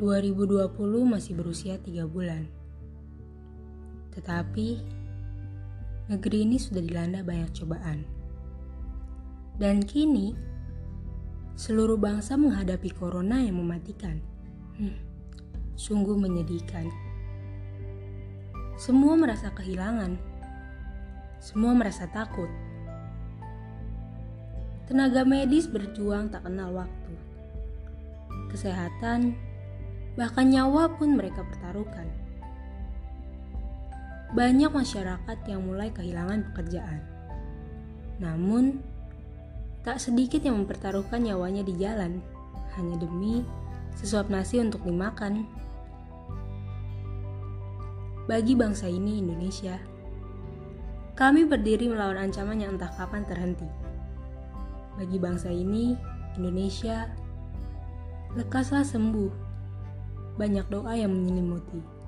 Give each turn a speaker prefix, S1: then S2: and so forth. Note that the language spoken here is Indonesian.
S1: 2020 masih berusia tiga bulan. Tetapi, negeri ini sudah dilanda banyak cobaan. Dan kini, seluruh bangsa menghadapi corona yang mematikan. Hmm, sungguh menyedihkan. Semua merasa kehilangan. Semua merasa takut. Tenaga medis berjuang tak kenal waktu. Kesehatan bahkan nyawa pun mereka pertaruhkan. Banyak masyarakat yang mulai kehilangan pekerjaan. Namun, tak sedikit yang mempertaruhkan nyawanya di jalan hanya demi sesuap nasi untuk dimakan. Bagi bangsa ini Indonesia, kami berdiri melawan ancaman yang entah kapan terhenti. Bagi bangsa ini, Indonesia, lekaslah sembuh banyak doa yang menyelimuti.